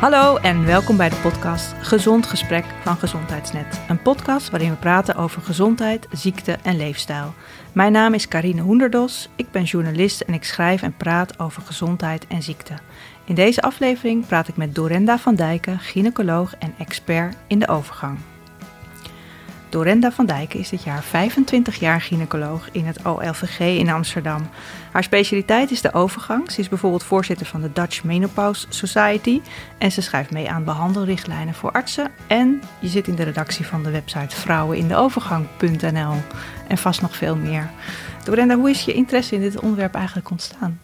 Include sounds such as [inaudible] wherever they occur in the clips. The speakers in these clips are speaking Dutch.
Hallo en welkom bij de podcast Gezond Gesprek van Gezondheidsnet. Een podcast waarin we praten over gezondheid, ziekte en leefstijl. Mijn naam is Karine Hoenderdos, ik ben journalist en ik schrijf en praat over gezondheid en ziekte. In deze aflevering praat ik met Dorenda van Dijken, gynaecoloog en expert in de overgang. Dorenda van Dijken is dit jaar 25 jaar gynaecoloog in het OLVG in Amsterdam. Haar specialiteit is de overgang. Ze is bijvoorbeeld voorzitter van de Dutch Menopause Society en ze schrijft mee aan behandelrichtlijnen voor artsen. En je zit in de redactie van de website vrouwenindeovergang.nl en vast nog veel meer. Dorenda, hoe is je interesse in dit onderwerp eigenlijk ontstaan?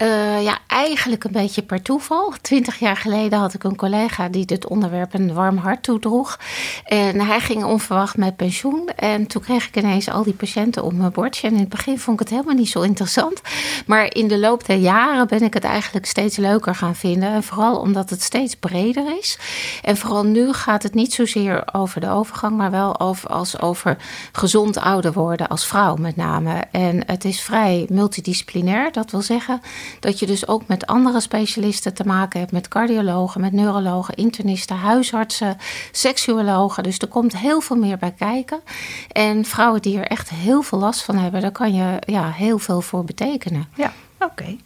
Uh, ja, eigenlijk een beetje per toeval. Twintig jaar geleden had ik een collega die dit onderwerp een warm hart toedroeg. En hij ging onverwacht met pensioen. En toen kreeg ik ineens al die patiënten op mijn bordje. En in het begin vond ik het helemaal niet zo interessant. Maar in de loop der jaren ben ik het eigenlijk steeds leuker gaan vinden. En vooral omdat het steeds breder is. En vooral nu gaat het niet zozeer over de overgang, maar wel als over gezond ouder worden als vrouw met name. En het is vrij multidisciplinair, dat wil zeggen dat je dus ook met andere specialisten te maken hebt, met cardiologen, met neurologen, internisten, huisartsen, seksuologen. Dus er komt heel veel meer bij kijken. En vrouwen die er echt heel veel last van hebben, daar kan je ja, heel veel voor betekenen. Ja, oké.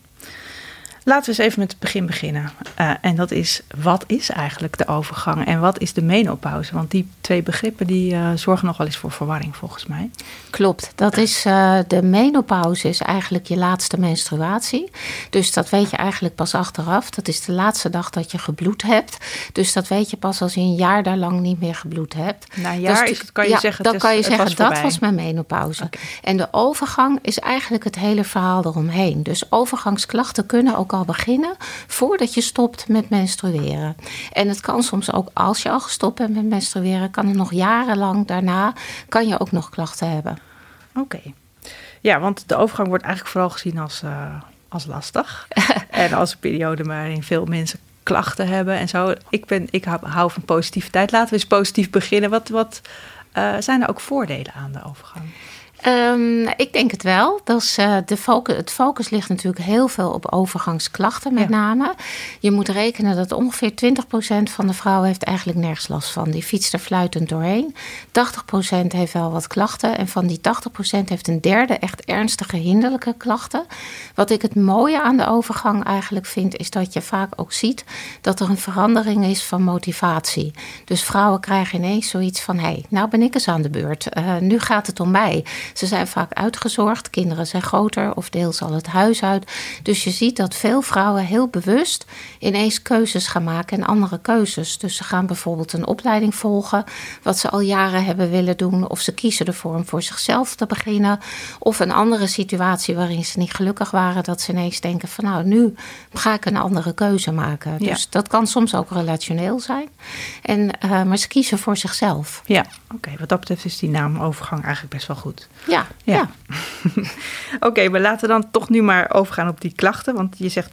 Laten we eens even met het begin beginnen. Uh, en dat is, wat is eigenlijk de overgang en wat is de menopauze? Want die twee begrippen die uh, zorgen nog wel eens voor verwarring volgens mij. Klopt, dat is uh, de menopauze is eigenlijk je laatste menstruatie. Dus dat weet je eigenlijk pas achteraf. Dat is de laatste dag dat je gebloed hebt. Dus dat weet je pas als je een jaar daar lang niet meer gebloed hebt. Na een jaar dus, is het, kan je ja, zeggen, dan kan je zeggen was dat was mijn menopauze. Okay. En de overgang is eigenlijk het hele verhaal eromheen. Dus overgangsklachten kunnen ook al beginnen voordat je stopt met menstrueren. En het kan soms ook als je al gestopt bent met menstrueren, kan het nog jarenlang daarna kan je ook nog klachten hebben. Oké. Okay. Ja, want de overgang wordt eigenlijk vooral gezien als, uh, als lastig. [laughs] en als een periode waarin veel mensen klachten hebben en zo. Ik, ben, ik hou van positiviteit. Laten we eens positief beginnen. Wat, wat uh, zijn er ook voordelen aan de overgang? Um, ik denk het wel. Dat is, uh, de focus, het focus ligt natuurlijk heel veel op overgangsklachten met ja. name. Je moet rekenen dat ongeveer 20% van de vrouwen heeft eigenlijk nergens last van. Die fietst er fluitend doorheen. 80% heeft wel wat klachten. En van die 80% heeft een derde echt ernstige hinderlijke klachten. Wat ik het mooie aan de overgang eigenlijk vind... is dat je vaak ook ziet dat er een verandering is van motivatie. Dus vrouwen krijgen ineens zoiets van... hé, hey, nou ben ik eens aan de beurt. Uh, nu gaat het om mij. Ze zijn vaak uitgezorgd, kinderen zijn groter of deels al het huis uit. Dus je ziet dat veel vrouwen heel bewust ineens keuzes gaan maken en andere keuzes. Dus ze gaan bijvoorbeeld een opleiding volgen, wat ze al jaren hebben willen doen. Of ze kiezen ervoor om voor zichzelf te beginnen. Of een andere situatie waarin ze niet gelukkig waren, dat ze ineens denken van nou, nu ga ik een andere keuze maken. Ja. Dus dat kan soms ook relationeel zijn. En, uh, maar ze kiezen voor zichzelf. Ja, oké. Okay. Wat dat betreft is die naamovergang eigenlijk best wel goed. Ja, ja. ja. [laughs] Oké, okay, we laten dan toch nu maar overgaan op die klachten. Want je zegt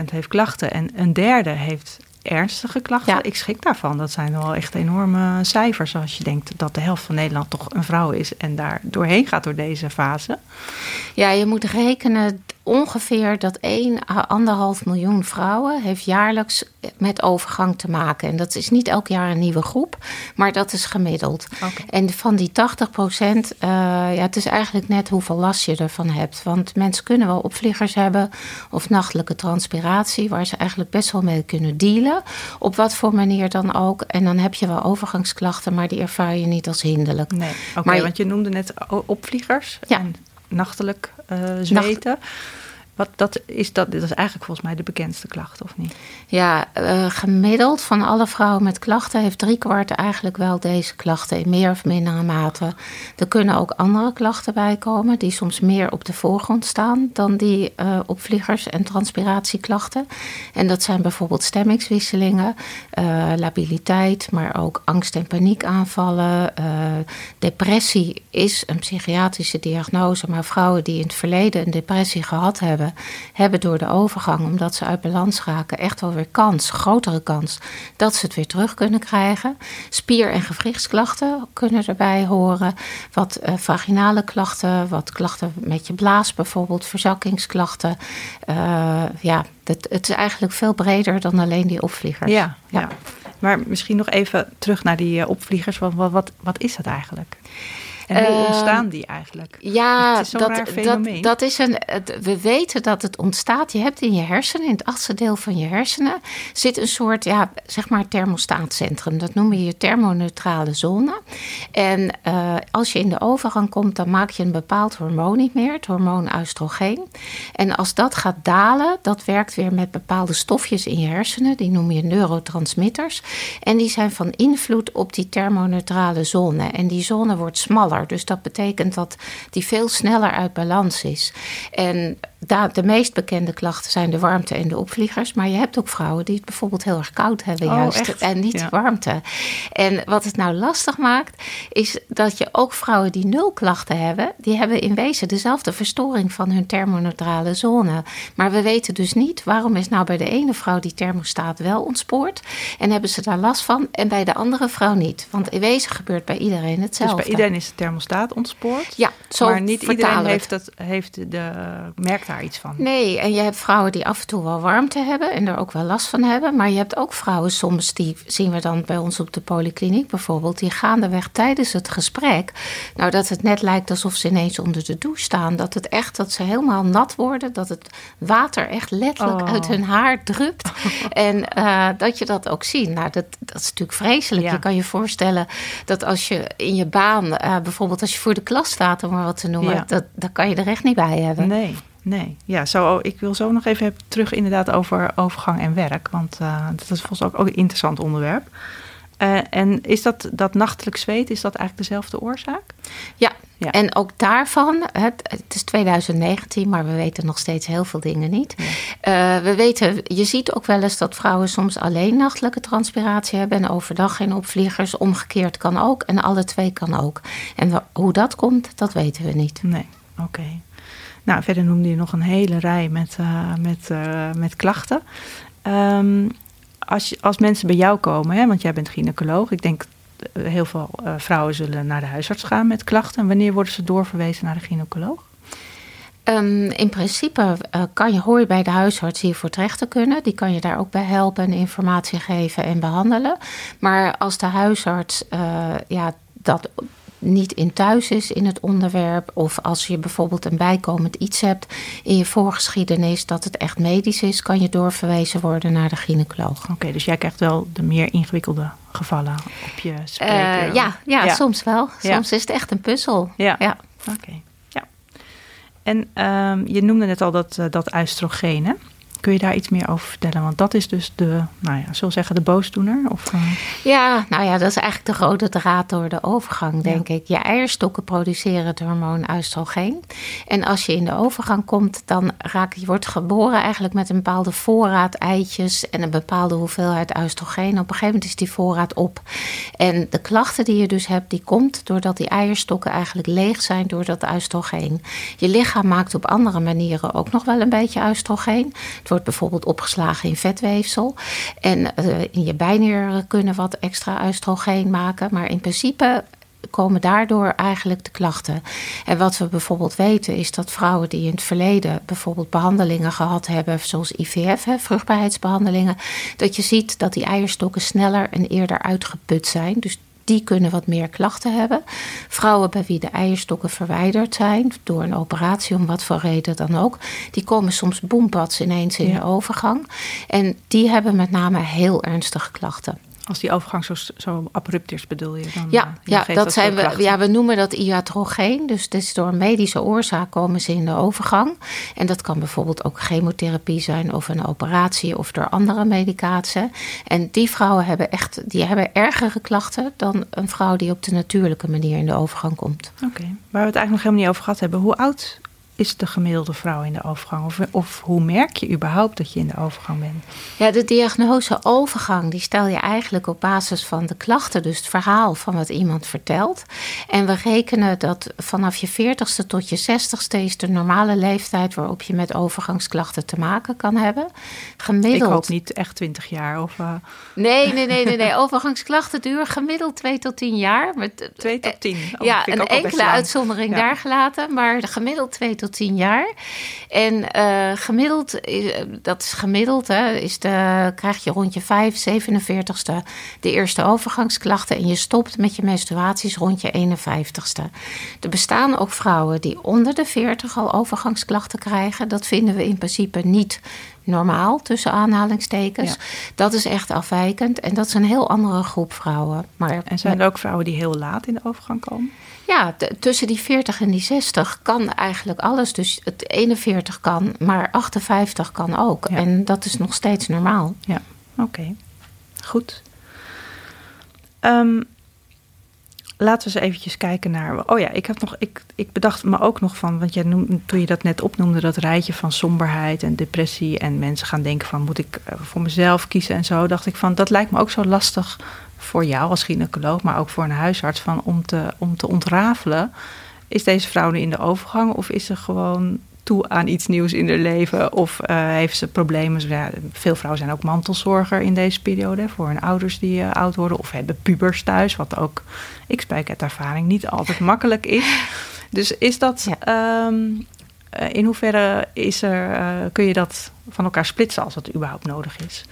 80% heeft klachten en een derde heeft ernstige klachten. Ja. Ik schrik daarvan. Dat zijn wel echt enorme cijfers als je denkt dat de helft van Nederland toch een vrouw is en daar doorheen gaat door deze fase. Ja, je moet rekenen ongeveer dat 1 à 1,5 miljoen vrouwen heeft jaarlijks met overgang te maken. En dat is niet elk jaar een nieuwe groep, maar dat is gemiddeld. Okay. En van die 80 procent, uh, ja, het is eigenlijk net hoeveel last je ervan hebt. Want mensen kunnen wel opvliegers hebben of nachtelijke transpiratie, waar ze eigenlijk best wel mee kunnen dealen. Op wat voor manier dan ook. En dan heb je wel overgangsklachten, maar die ervaar je niet als hinderlijk. Nee, oké, okay, want je noemde net opvliegers. Ja. En nachtelijk uh, zweten. Nacht wat, dat, is dat, dat is eigenlijk volgens mij de bekendste klacht, of niet? Ja, uh, gemiddeld van alle vrouwen met klachten heeft driekwart eigenlijk wel deze klachten in meer of mindere mate. Er kunnen ook andere klachten bij komen die soms meer op de voorgrond staan dan die uh, opvliegers- en transpiratieklachten. En dat zijn bijvoorbeeld stemmingswisselingen, uh, labiliteit, maar ook angst- en paniekaanvallen. depressie is een psychiatrische diagnose, maar vrouwen die in het verleden een depressie gehad hebben hebben, hebben door de overgang, omdat ze uit balans raken, echt wel weer kans, grotere kans, dat ze het weer terug kunnen krijgen. Spier- en gewrichtsklachten kunnen erbij horen. Wat uh, vaginale klachten, wat klachten met je blaas bijvoorbeeld, verzakkingsklachten. Uh, ja, het, het, is eigenlijk veel breder dan alleen die opvliegers. ja. ja. Maar misschien nog even terug naar die uh, opvliegers. Wat, wat, wat is dat eigenlijk? En hoe ehm, ontstaan die eigenlijk? Ja, is dat, dat, dat, is een. We weten dat het ontstaat. Je hebt in je hersenen, in het achtste deel van je hersenen, zit een soort, ja, zeg maar, thermostaatcentrum. Dat noem je je thermoneutrale zone. En uh, als je in de overgang komt, dan maak je een bepaald hormoon niet meer, het hormoon oestrogeen. En als dat gaat dalen, dat werkt weer met bepaalde stofjes in je hersenen. Die noem je neurotransmitters. En die zijn van invloed op die thermoneutrale zone. En die zone wordt smaller. Dus dat betekent dat die veel sneller uit balans is. En de meest bekende klachten zijn de warmte en de opvliegers. Maar je hebt ook vrouwen die het bijvoorbeeld heel erg koud hebben, oh, juist. En niet warmte. En wat het nou lastig maakt, is dat je ook vrouwen die nul klachten hebben, die hebben in wezen dezelfde verstoring van hun thermoneutrale zone. Maar we weten dus niet waarom is nou bij de ene vrouw die thermostaat wel ontspoord en hebben ze daar last van en bij de andere vrouw niet. Want in wezen gebeurt bij iedereen hetzelfde. Dus bij iedereen is de thermostaat ontspoord? Ja, zo Maar niet iedereen heeft, dat, heeft de, merkt daar iets van? Nee, en je hebt vrouwen die af en toe wel warmte hebben en er ook wel last van hebben. Maar je hebt ook vrouwen soms, die zien we dan bij ons op de polykliniek bijvoorbeeld, die gaandeweg tijdens het gesprek, nou dat het net lijkt alsof ze ineens onder de douche staan. Dat het echt, dat ze helemaal nat worden, dat het water echt letterlijk oh. uit hun haar drupt. [laughs] en uh, dat je dat ook ziet. Nou, dat, dat is natuurlijk vreselijk. Je kan je voorstellen dat als je in je baan, uh, bijvoorbeeld als je voor de klas staat, om maar wat te noemen, dat, dat kan je er echt niet bij hebben. Nee. Nee, ja, zo, ik wil zo nog even terug inderdaad over overgang en werk. Want uh, dat is volgens mij ook, ook een interessant onderwerp. Uh, en is dat, dat nachtelijk zweet, is dat eigenlijk dezelfde oorzaak? Ja, ja. en ook daarvan, het, het, is 2019, maar we weten nog steeds heel veel dingen niet. Ja. Uh, we weten, je ziet ook wel eens dat vrouwen soms alleen nachtelijke transpiratie hebben en overdag geen opvliegers. Omgekeerd kan ook en alle twee kan ook. En hoe dat komt, dat weten we niet. Nee, oké. Nou, verder noemde je nog een hele rij met, uh, met, uh, met klachten. Um, als, je, als mensen bij jou komen, hè, want jij bent gynaecoloog, ik denk uh, heel veel vrouwen zullen naar de huisarts gaan met klachten. En wanneer worden ze doorverwezen naar de gynaecoloog? Um, in principe kan je, hoor je bij de huisarts hiervoor terecht te kunnen. Die kan je daar ook bij helpen en informatie geven en behandelen. Maar als de huisarts ja, dat niet in thuis is in het onderwerp. Of als je bijvoorbeeld een bijkomend iets hebt in je voorgeschiedenis dat het echt medisch is, kan je doorverwezen worden naar de gynaecoloog. Oké, dus jij krijgt wel de meer ingewikkelde gevallen op je spreken? Uh, ja, ja, soms wel. Soms is het echt een puzzel. Ja, ja. oké. Ja. En um, je noemde net al dat, uh, dat oestrogeen, hè? Kun je daar iets meer over vertellen? Want dat is dus de, nou ja, zullen zeggen, de boosdoener? Of, uh... Ja, nou ja, dat is eigenlijk de rode draad door de overgang, denk ik. Je eierstokken produceren het hormoon oestrogeen. En als je in de overgang komt, dan raak je wordt geboren eigenlijk met een bepaalde voorraad eitjes en een bepaalde hoeveelheid oestrogeen. Op een gegeven moment is die voorraad op. En de klachten die je dus hebt, die komt doordat die eierstokken eigenlijk leeg zijn door dat oestrogeen. Je lichaam maakt op andere manieren ook nog wel een beetje oestrogeen. Het wordt bijvoorbeeld opgeslagen in vetweefsel. En uh, in je bijnieren kunnen wat extra oestrogeen maken. Maar in principe komen daardoor eigenlijk de klachten. En wat we bijvoorbeeld weten is dat vrouwen die in het verleden bijvoorbeeld behandelingen gehad hebben, zoals IVF, hè, vruchtbaarheidsbehandelingen, dat je ziet dat die eierstokken sneller en eerder uitgeput zijn. Dus die kunnen wat meer klachten hebben. Vrouwen bij wie de eierstokken verwijderd zijn door een operatie, om wat voor reden dan ook, die komen soms boempads ineens in de overgang. En die hebben met name heel ernstige klachten. Als die overgang zo, zo abrupt is, bedoel je dan? Ja, eh, ja, dat, zijn we, ja, we noemen dat iatrogeen. Dus is door een medische oorzaak komen ze in de overgang. En dat kan bijvoorbeeld ook chemotherapie zijn of een operatie of door andere medicatie. En die vrouwen hebben echt die hebben ergere klachten dan een vrouw die op de natuurlijke manier in de overgang komt. Oké, waar we het eigenlijk nog helemaal niet over gehad hebben. Hoe oud is de gemiddelde vrouw in de overgang? Of, of hoe merk je überhaupt dat je in de overgang bent? Ja, de diagnose overgang die stel je eigenlijk op basis van de klachten, dus het verhaal van wat iemand vertelt. En we rekenen dat vanaf je 40ste tot je 60ste is de normale leeftijd waarop je met overgangsklachten te maken kan hebben. Gemiddeld. Ik hoop niet echt 20 jaar of. Uh... Nee, nee, nee, nee, nee. [laughs] Overgangsklachten duren gemiddeld 2 tot 10 jaar. 2 tot 10. Oh, ja, een enkele uitzondering daar gelaten, maar gemiddeld 2 tot 10 jaar. En uh, gemiddeld, dat is gemiddeld, hè, is de, krijg je rond je 5, 47ste de eerste overgangsklachten. En je stopt met je menstruaties rond je 51ste. Er bestaan ook vrouwen die onder de 40 al overgangsklachten krijgen. Dat vinden we in principe niet normaal, tussen aanhalingstekens. Dat is echt afwijkend en dat is een heel andere groep vrouwen. Maar en zijn er ook vrouwen die heel laat in de overgang komen? Ja, tussen die 40 en die 60 kan eigenlijk alles. Dus het 41 kan, maar 58 kan ook. En dat is nog steeds normaal. Ja, oké. Goed. Um, laten we eens eventjes kijken naar. Oh ja, ik, heb nog, ik, ik bedacht me ook nog van. Want jij noemde, toen je dat net opnoemde, dat rijtje van somberheid en depressie. En mensen gaan denken: van moet ik eh, voor mezelf kiezen en zo. Dacht ik van dat lijkt me ook zo lastig voor jou als gynaecoloog, maar ook voor een huisarts, van om te, om te ontrafelen. Is deze vrouw nu in de overgang of is ze gewoon toe aan iets nieuws in haar leven? Of uh, heeft ze problemen? Ja, veel vrouwen zijn ook mantelzorger in deze periode voor hun ouders die uh, oud worden. Of hebben pubers thuis, wat ook, ik spreek uit ervaring, niet altijd makkelijk is. Dus is dat, ja. um, in hoeverre is er, kun je dat van elkaar splitsen als dat überhaupt nodig is?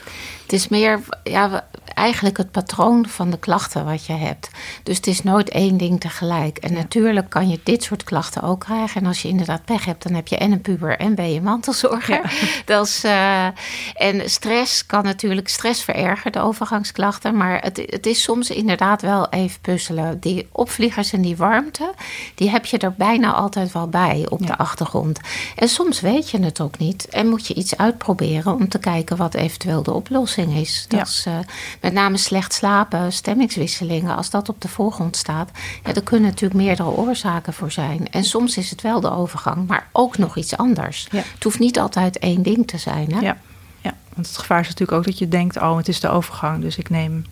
Het is meer ja, eigenlijk het patroon van de klachten wat je hebt. Dus het is nooit één ding tegelijk. En natuurlijk kan je dit soort klachten ook krijgen. En als je inderdaad pech hebt, dan heb je en een puber en ben je mantelzorger. [laughs] Dat is, uh, en stress kan natuurlijk stress verergeren, de overgangsklachten. Maar het, het is soms inderdaad wel even puzzelen. Die opvliegers en die warmte, die heb je er bijna altijd wel bij op de achtergrond. En soms weet je het ook niet. En moet je iets uitproberen om te kijken wat eventueel de oplossing is. Dat is uh, met name slecht slapen, stemmingswisselingen. Als dat op de voorgrond staat, ja, er kunnen natuurlijk meerdere oorzaken voor zijn. En soms is het wel de overgang, maar ook nog iets anders. Het hoeft niet altijd één ding te zijn. Hè? Ja. ja, want het gevaar is natuurlijk ook dat je denkt: oh, het is de overgang, dus ik neem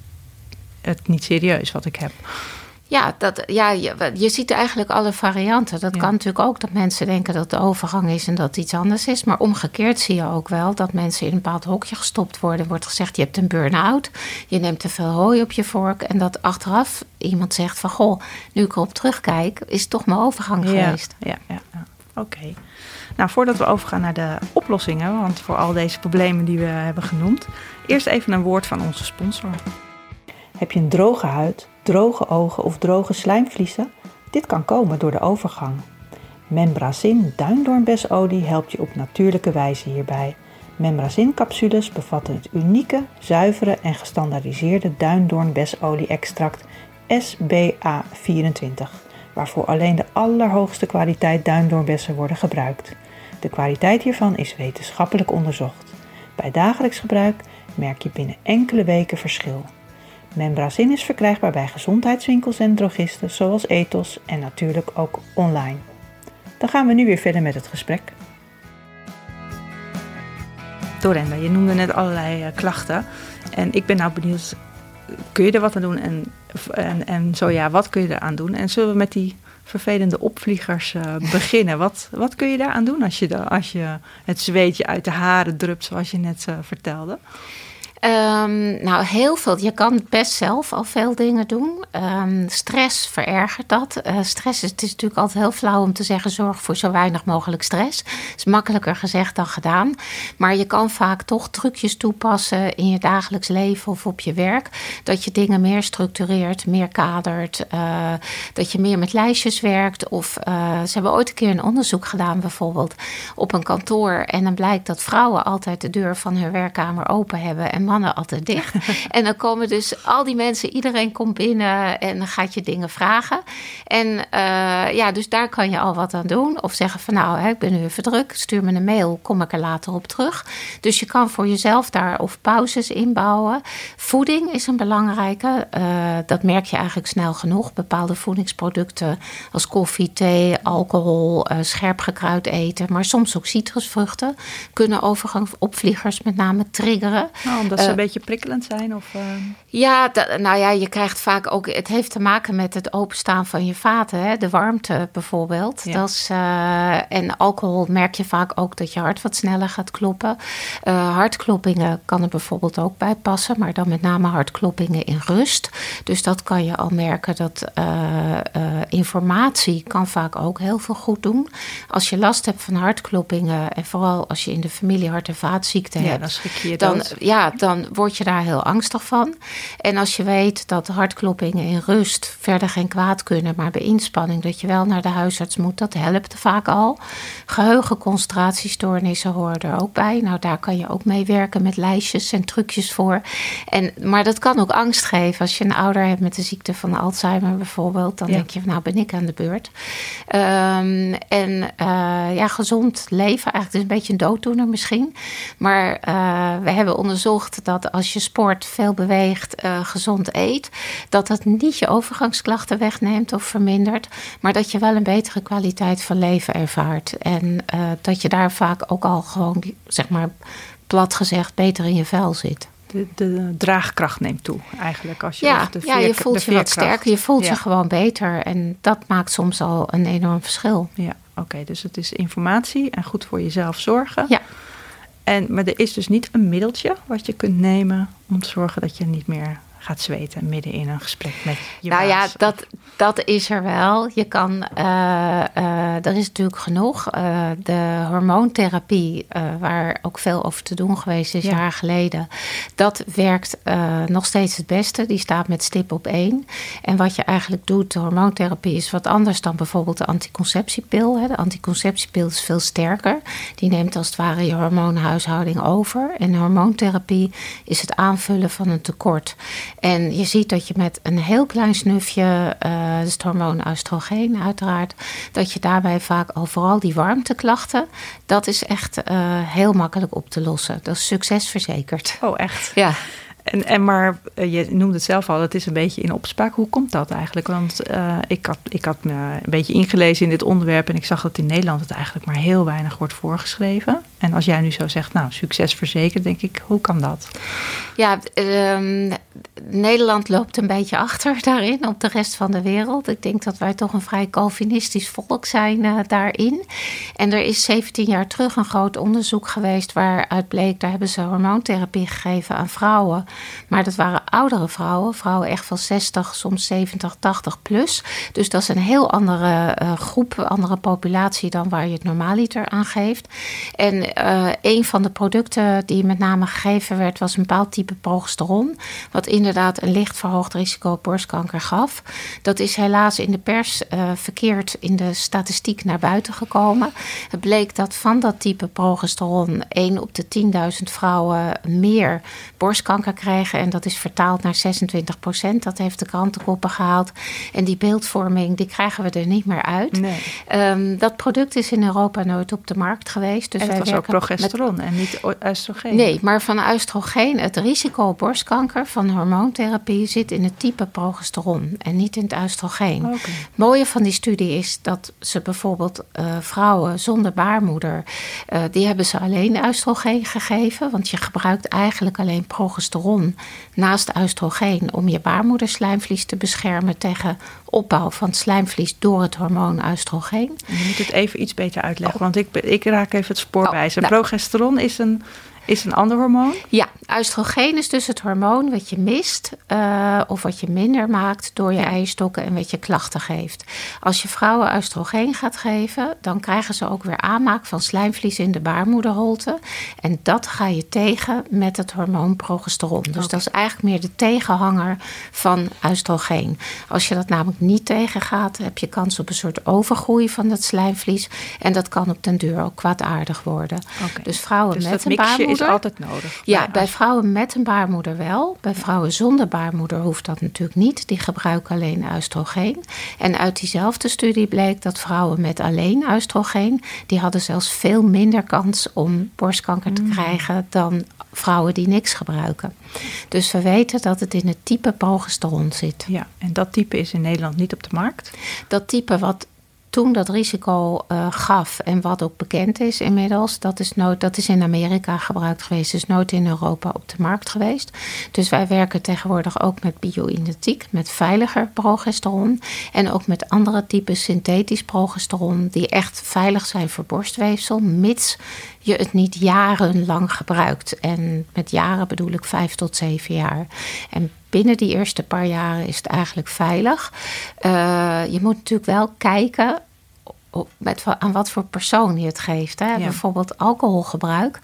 het niet serieus wat ik heb. Ja, dat, ja je, je ziet eigenlijk alle varianten. Dat kan natuurlijk ook dat mensen denken dat de overgang is en dat het iets anders is. Maar omgekeerd zie je ook wel dat mensen in een bepaald hokje gestopt worden. wordt gezegd, je hebt een burn-out, je neemt te veel hooi op je vork. En dat achteraf iemand zegt van, goh, nu ik erop terugkijk, is het toch mijn overgang geweest. Ja, ja, ja. oké. Nou, voordat we overgaan naar de oplossingen, want voor al deze problemen die we hebben genoemd, eerst even een woord van onze sponsor. Heb je een droge huid? Droge ogen of droge slijmvliezen? Dit kan komen door de overgang. Membrazin duindoornbesolie helpt je op natuurlijke wijze hierbij. Membrazin-capsules bevatten het unieke, zuivere en gestandaardiseerde duindoornbesolie-extract SBA24, waarvoor alleen de allerhoogste kwaliteit duindoornbessen worden gebruikt. De kwaliteit hiervan is wetenschappelijk onderzocht. Bij dagelijks gebruik merk je binnen enkele weken verschil. Membrazin is verkrijgbaar bij gezondheidswinkels en drogisten zoals Ethos en natuurlijk ook online. Dan gaan we nu weer verder met het gesprek. Dorenda, je noemde net allerlei uh, klachten. En ik ben nou benieuwd, kun je er wat aan doen? En, en, en zo ja, wat kun je eraan doen? En zullen we met die vervelende opvliegers uh, [laughs] beginnen? Wat, wat kun je daaraan doen als je, de, als je het zweetje uit de haren drupt, zoals je net uh, vertelde? Um, nou, heel veel. Je kan best zelf al veel dingen doen. Um, stress verergert dat. Uh, stress is, het is natuurlijk altijd heel flauw om te zeggen: zorg voor zo weinig mogelijk stress. is makkelijker gezegd dan gedaan. Maar je kan vaak toch trucjes toepassen in je dagelijks leven of op je werk. Dat je dingen meer structureert, meer kadert. Uh, dat je meer met lijstjes werkt. Of uh, ze hebben ooit een keer een onderzoek gedaan, bijvoorbeeld op een kantoor. En dan blijkt dat vrouwen altijd de deur van hun werkkamer open hebben. En mannen altijd dicht. [laughs] en dan komen dus al die mensen, iedereen komt binnen en dan gaat je dingen vragen. En ja, dus daar kan je al wat aan doen. Of zeggen van nou, hè, ik ben nu even druk, stuur me een mail, kom ik er later op terug. Dus je kan voor jezelf daar of pauzes inbouwen. Voeding is een belangrijke. dat merk je eigenlijk snel genoeg. Bepaalde voedingsproducten als koffie, thee, alcohol, scherp gekruid eten, maar soms ook citrusvruchten kunnen overgangsopvliegers met name triggeren. Omdat ze een beetje prikkelend zijn? Of, Ja, nou ja, je krijgt vaak ook. Het heeft te maken met het openstaan van je vaten, hè? de warmte bijvoorbeeld. Dat is, en alcohol merk je vaak ook dat je hart wat sneller gaat kloppen. hartkloppingen kan er bijvoorbeeld ook bij passen, maar dan met name hartkloppingen in rust. Dus dat kan je al merken dat informatie kan vaak ook heel veel goed doen. Als je last hebt van hartkloppingen en vooral als je in de familie hart- en vaatziekten ja, hebt, dan, je dan, ja, dan word je daar heel angstig van. En als je weet dat hartkloppingen in rust verder geen kwaad kunnen, maar bij inspanning dat je wel naar de huisarts moet, dat helpt vaak al. Geheugen, concentratiestoornissen horen er ook bij. Nou, daar kan je ook mee werken met lijstjes en trucjes voor. En, maar dat kan ook angst geven. Als je een ouder hebt met de ziekte van Alzheimer bijvoorbeeld, dan Ja. denk je, nou ben ik aan de beurt. Ehm, en eh, ja, gezond leven, eigenlijk is een beetje een dooddoener misschien. Maar eh, we hebben onderzocht dat als je sport, veel beweegt, eh, gezond eet, dat dat niet je overgangsklachten wegneemt of vermindert, maar dat je wel een betere kwaliteit van leven ervaart. En eh, dat je daar vaak ook al gewoon, zeg maar, plat gezegd, beter in je vel zit. De, de draagkracht neemt toe, eigenlijk. Als je, Ja, ja, je voelt je wat sterker, je voelt Ja. je gewoon beter. En dat maakt soms al een enorm verschil. Ja, oké. dus het is informatie en goed voor jezelf zorgen. Ja. En, maar er is dus niet een middeltje wat je kunt nemen om te zorgen dat je niet meer gaat zweten midden in een gesprek met je nou ja, dat, dat is er wel. Je kan, eh, eh, er is natuurlijk genoeg. Eh, de hormoontherapie, eh, waar ook veel over te doen geweest is, Ja. jaar geleden. Dat werkt eh, nog steeds het beste. Die staat met stip op één. En wat je eigenlijk doet, de hormoontherapie is wat anders dan bijvoorbeeld de anticonceptiepil. Hè. De anticonceptiepil is veel sterker. Die neemt als het ware je hormoonhuishouding over. En hormoontherapie is het aanvullen van een tekort. En je ziet dat je met een heel klein snufje, eh dat is het hormoon oestrogeen uiteraard, dat je daarbij vaak al vooral die warmteklachten, dat is echt eh, heel makkelijk op te lossen. Dat is succesverzekerd. Oh, echt? Ja. En, en maar eh, je noemde het zelf al, het is een beetje in opspraak. Hoe komt dat eigenlijk? Want eh, ik, had, ik had me een beetje ingelezen in dit onderwerp en ik zag dat in Nederland het eigenlijk maar heel weinig wordt voorgeschreven. En als jij nu zo zegt, nou, succes verzekerd, denk ik, hoe kan dat? Ja, ehm, Nederland loopt een beetje achter [laughs] daarin op de rest van de wereld. Ik denk dat wij toch een vrij Calvinistisch volk zijn eh, daarin. En er is 17 jaar terug een groot onderzoek geweest waaruit bleek, daar hebben ze hormoontherapie gegeven aan vrouwen. Maar dat waren oudere vrouwen, vrouwen echt van 60, soms 70, 80 plus. Dus dat is een heel andere eh, groep, andere populatie dan waar je het normaaliter aan geeft. En eh, een van de producten die met name gegeven werd, was een bepaald type progesteron. Inderdaad een licht verhoogd risico op borstkanker gaf. Dat is helaas in de pers eh, verkeerd in de statistiek naar buiten gekomen. Het bleek dat van dat type progesteron 1 op de 10.000 vrouwen meer borstkanker krijgen. En dat is vertaald naar 26 procent. Dat heeft de krantenkoppen gehaald. En die beeldvorming, die krijgen we er niet meer uit. Nee. Ehm, dat product is in Europa nooit op de markt geweest. Dus en het wij was ook met progesteron en niet oestrogeen. Nee, maar van oestrogeen, het risico op borstkanker van hormoontherapie zit in het type progesteron en niet in het oestrogeen. Het mooie van die studie is dat ze bijvoorbeeld eh, vrouwen zonder baarmoeder, eh, die hebben ze alleen oestrogeen gegeven, want je gebruikt eigenlijk alleen progesteron naast oestrogeen om je baarmoederslijmvlies te beschermen tegen opbouw van het slijmvlies door het hormoon oestrogeen. Je moet het even iets beter uitleggen, want ik, ik raak even het spoor Oh, bij. Nou. progesteron is een, is een ander hormoon. Ja, oestrogeen is dus het hormoon wat je mist eh, of wat je minder maakt door je eierstokken en wat je klachten geeft. Als je vrouwen oestrogeen gaat geven, dan krijgen ze ook weer aanmaak van slijmvlies in de baarmoederholte. En dat ga je tegen met het hormoon progesteron. Dus dat is eigenlijk meer de tegenhanger van oestrogeen. Als je dat namelijk niet tegengaat, heb je kans op een soort overgroei van dat slijmvlies. En dat kan op den duur ook kwaadaardig worden. Dus vrouwen Dus met een mixje baarmoeder is altijd nodig. Ja, bij vrouwen met een baarmoeder wel. Bij vrouwen zonder baarmoeder hoeft dat natuurlijk niet. Die gebruiken alleen oestrogeen. En uit diezelfde studie bleek dat vrouwen met alleen oestrogeen... die hadden zelfs veel minder kans om borstkanker te mm. krijgen... dan vrouwen die niks gebruiken. Dus we weten dat het in het type progesteron zit. Ja, en dat type is in Nederland niet op de markt? Dat type wat toen dat risico uh, gaf en wat ook bekend is inmiddels, dat is, nooit, dat is in Amerika gebruikt geweest, is nooit in Europa op de markt geweest. Dus wij werken tegenwoordig ook met bio-identiek, met veiliger progesteron en ook met andere types synthetisch progesteron die echt veilig zijn voor borstweefsel, mits je het niet jarenlang gebruikt. En met jaren bedoel ik vijf tot zeven jaar. En binnen die eerste paar jaren is het eigenlijk veilig. Uh, je moet natuurlijk wel kijken met, aan wat voor persoon je het geeft. Hè? Bijvoorbeeld alcoholgebruik.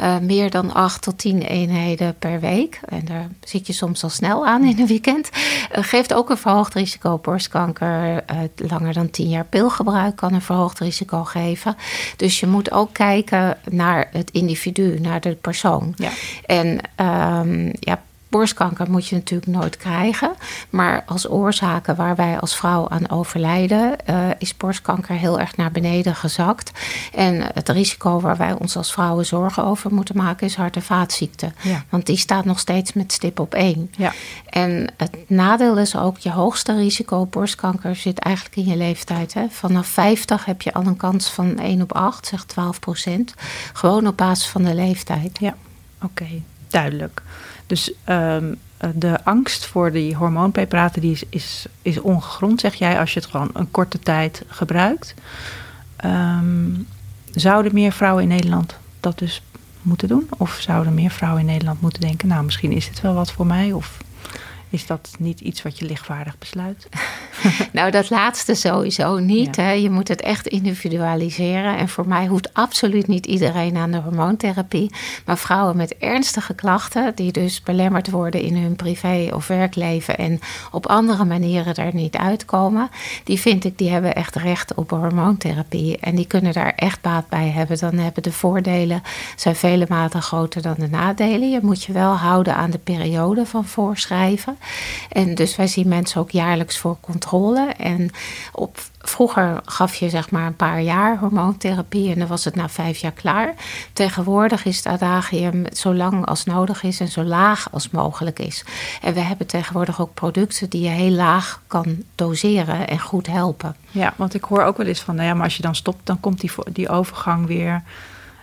Uh, meer dan 8 tot 10 eenheden per week. En daar zit je soms al snel aan in een weekend. Uh, geeft ook een verhoogd risico borstkanker. Uh, langer dan 10 jaar pilgebruik kan een verhoogd risico geven. Dus je moet ook kijken naar het individu, naar de persoon. Ja. En um, ja, Borstkanker moet je natuurlijk nooit krijgen. Maar als oorzaken waar wij als vrouw aan overlijden, uh, is borstkanker heel erg naar beneden gezakt. En het risico waar wij ons als vrouwen zorgen over moeten maken is hart- en vaatziekten. Want die staat nog steeds met stip op één. Ja. En het nadeel is ook, je hoogste risico op borstkanker zit eigenlijk in je leeftijd. Hè. Vanaf 50 heb je al een kans van 1 op 8, zeg 12 procent. Gewoon op basis van de leeftijd. Ja, oké, duidelijk. Dus um, de angst voor die hormoonpreparaten die is, is, is, ongegrond, zeg jij, als je het gewoon een korte tijd gebruikt. Um, zouden meer vrouwen in Nederland dat dus moeten doen? Of zouden meer vrouwen in Nederland moeten denken, nou misschien is het wel wat voor mij? Of is dat niet iets wat je lichtvaardig besluit? [laughs] nou, dat laatste sowieso niet. Hè. Je moet het echt individualiseren. En voor mij hoeft absoluut niet iedereen aan de hormoontherapie. Maar vrouwen met ernstige klachten, die dus belemmerd worden in hun privé- of werkleven en op andere manieren er niet uitkomen, die vind ik, die hebben echt recht op hormoontherapie. En die kunnen daar echt baat bij hebben. Dan hebben de voordelen zijn vele maten groter dan de nadelen. Je moet je wel houden aan de periode van voorschrijven. En dus wij zien mensen ook jaarlijks voor controle. En op, vroeger gaf je zeg maar een paar jaar hormoontherapie en dan was het na vijf jaar klaar. Tegenwoordig is het adagium zo lang als nodig is en zo laag als mogelijk is. En we hebben tegenwoordig ook producten die je heel laag kan doseren en goed helpen. Ja, want ik hoor ook wel eens van, nou ja, maar als je dan stopt, dan komt die, die overgang weer